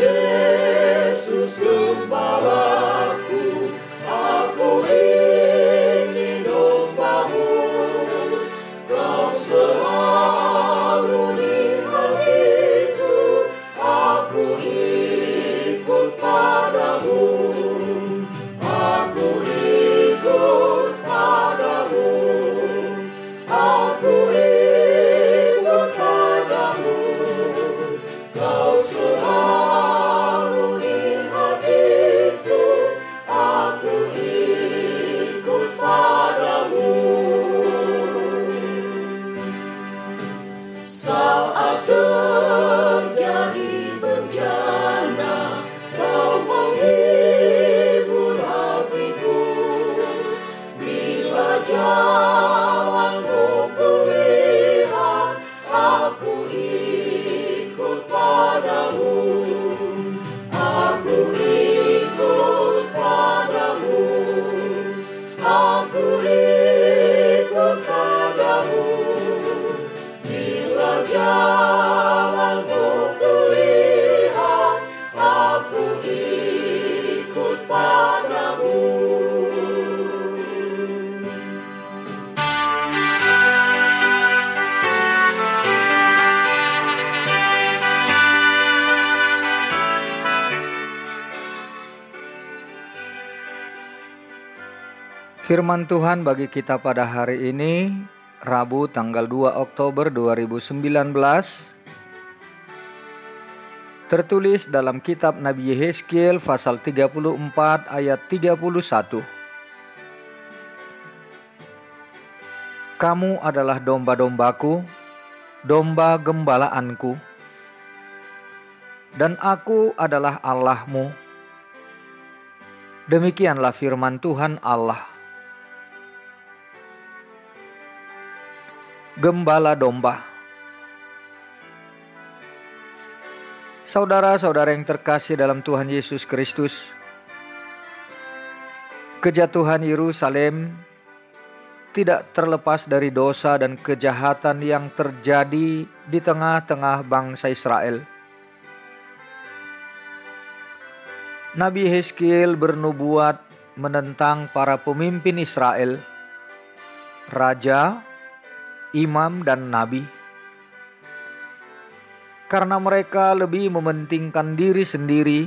Iisus, gâmbala, Firman Tuhan bagi kita pada hari ini, Rabu tanggal 2 Oktober 2019, tertulis dalam kitab Nabi Yehezkiel pasal 34 ayat 31. Kamu adalah domba-dombaku, domba gembalaanku, dan aku adalah Allahmu. Demikianlah firman Tuhan Allah. Gembala domba. Saudara-saudara yang terkasih dalam Tuhan Yesus Kristus, kejatuhan Yerusalem tidak terlepas dari dosa dan kejahatan yang terjadi di tengah-tengah bangsa Israel. Nabi Hezkiel bernubuat menentang para pemimpin Israel, raja, imam, dan nabi, karena mereka lebih mementingkan diri sendiri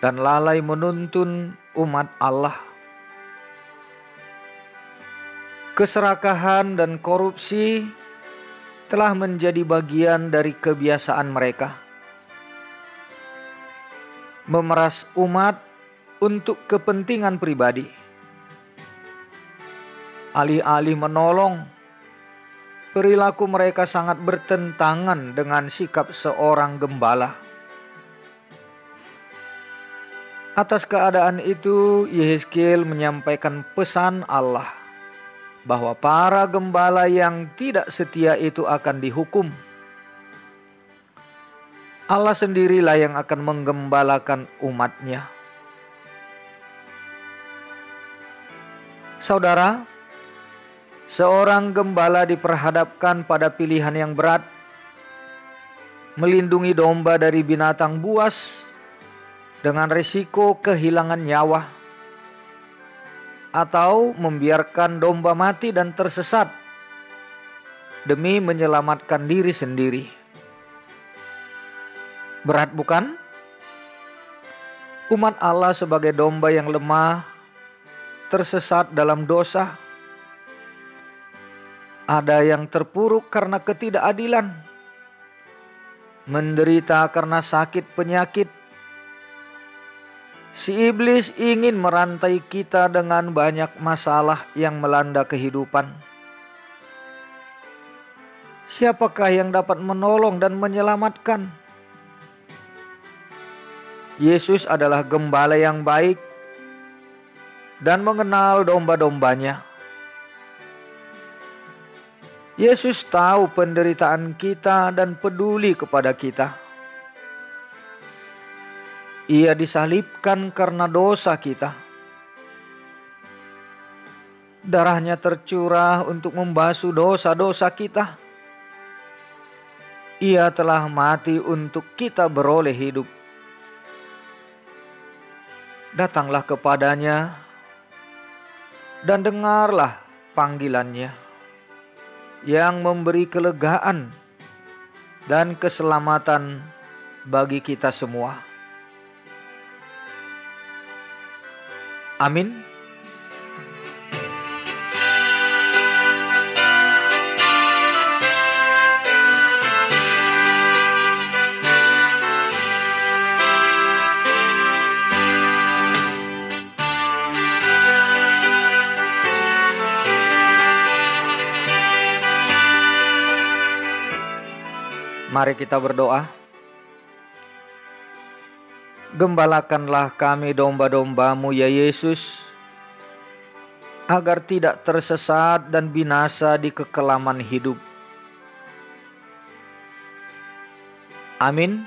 dan lalai menuntun umat Allah. Keserakahan dan korupsi telah menjadi bagian dari kebiasaan mereka memeras umat untuk kepentingan pribadi. Alih-alih menolong, perilaku mereka sangat bertentangan dengan sikap seorang gembala. Atas keadaan itu, Yehezkiel menyampaikan pesan Allah bahwa para gembala yang tidak setia itu akan dihukum Allah sendirilah yang akan menggembalakan umatnya. Saudara, seorang gembala diperhadapkan pada pilihan yang berat, melindungi domba dari binatang buas dengan risiko kehilangan nyawa, atau membiarkan domba mati dan tersesat demi menyelamatkan diri sendiri. Berat bukan? Umat Allah sebagai domba yang lemah, tersesat dalam dosa. Ada yang terpuruk karena ketidakadilan, menderita karena sakit penyakit. Si iblis ingin merantai kita dengan banyak masalah yang melanda kehidupan. Siapakah yang dapat menolong dan menyelamatkan? Yesus adalah gembala yang baik dan mengenal domba-dombanya. Yesus tahu penderitaan kita dan peduli kepada kita. Ia disalibkan karena dosa kita. Darahnya tercurah untuk membasuh dosa-dosa kita. Ia telah mati untuk kita beroleh hidup datanglah kepadanya dan dengarlah panggilannya yang memberi kelegaan dan keselamatan bagi kita semua. Amin. Mari kita berdoa. Gembalakanlah kami domba-dombamu ya Yesus, agar tidak tersesat dan binasa di kekelaman hidup. Amin.